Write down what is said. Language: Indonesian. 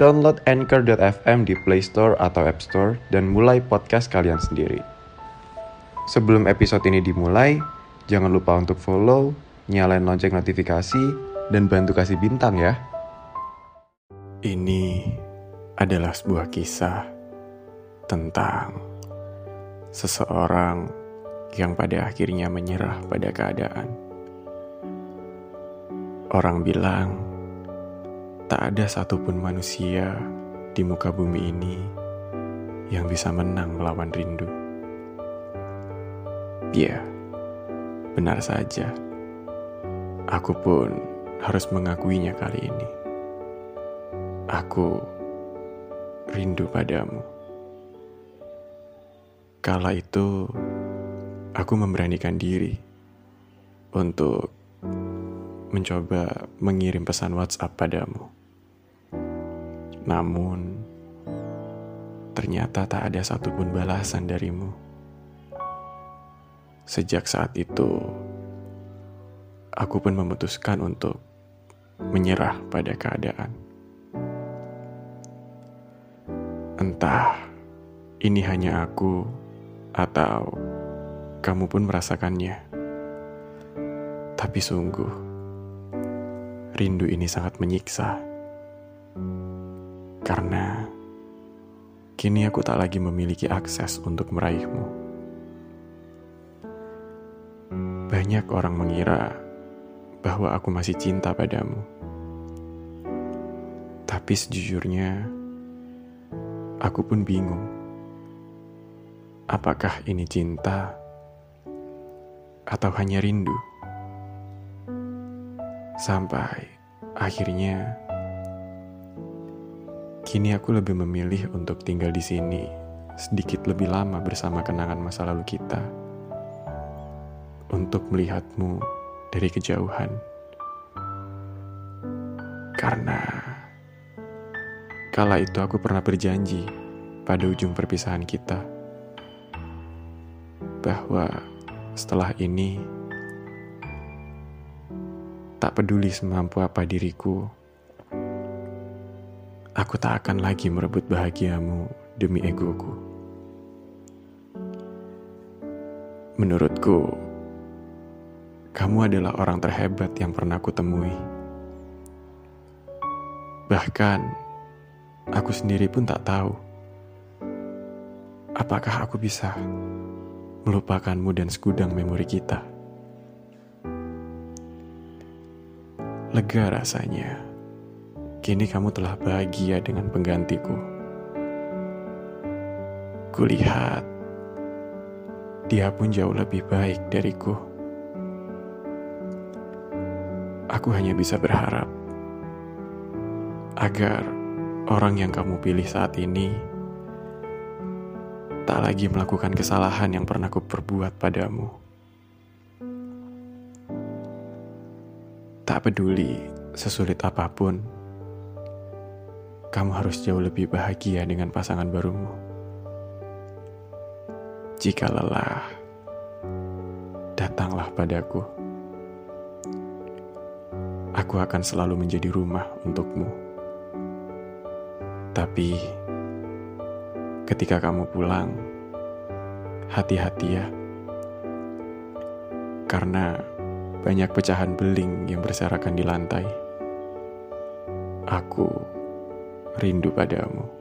download Anchor.fm di Play Store atau App Store dan mulai podcast kalian sendiri. Sebelum episode ini dimulai, jangan lupa untuk follow, nyalain lonceng notifikasi, dan bantu kasih bintang ya. Ini adalah sebuah kisah tentang seseorang yang pada akhirnya menyerah pada keadaan. Orang bilang, tak ada satupun manusia di muka bumi ini yang bisa menang melawan rindu. Ya, benar saja. Aku pun harus mengakuinya kali ini. Aku rindu padamu. Kala itu, aku memberanikan diri untuk mencoba mengirim pesan WhatsApp padamu. Namun, ternyata tak ada satupun balasan darimu. Sejak saat itu, aku pun memutuskan untuk menyerah pada keadaan. Entah ini hanya aku atau kamu pun merasakannya. Tapi sungguh, rindu ini sangat menyiksa. Karena kini aku tak lagi memiliki akses untuk meraihmu. Banyak orang mengira bahwa aku masih cinta padamu. Tapi sejujurnya, aku pun bingung. Apakah ini cinta atau hanya rindu? Sampai akhirnya kini aku lebih memilih untuk tinggal di sini sedikit lebih lama bersama kenangan masa lalu kita. Untuk melihatmu dari kejauhan. Karena kala itu aku pernah berjanji pada ujung perpisahan kita bahwa setelah ini tak peduli semampu apa diriku, aku tak akan lagi merebut bahagiamu demi egoku. Menurutku, kamu adalah orang terhebat yang pernah aku temui. Bahkan, aku sendiri pun tak tahu apakah aku bisa melupakanmu dan segudang memori kita. Lega rasanya, kini kamu telah bahagia dengan penggantiku. Kulihat, dia pun jauh lebih baik dariku. Aku hanya bisa berharap agar orang yang kamu pilih saat ini tak lagi melakukan kesalahan yang pernah kuperbuat padamu. Tak peduli sesulit apa pun, kamu harus jauh lebih bahagia dengan pasangan barumu. Jika lelah, datanglah padaku. Aku akan selalu menjadi rumah untukmu. Tapi ketika kamu pulang, hati-hati ya. Karena banyak pecahan beling yang berserakan di lantai. Aku rindu padamu.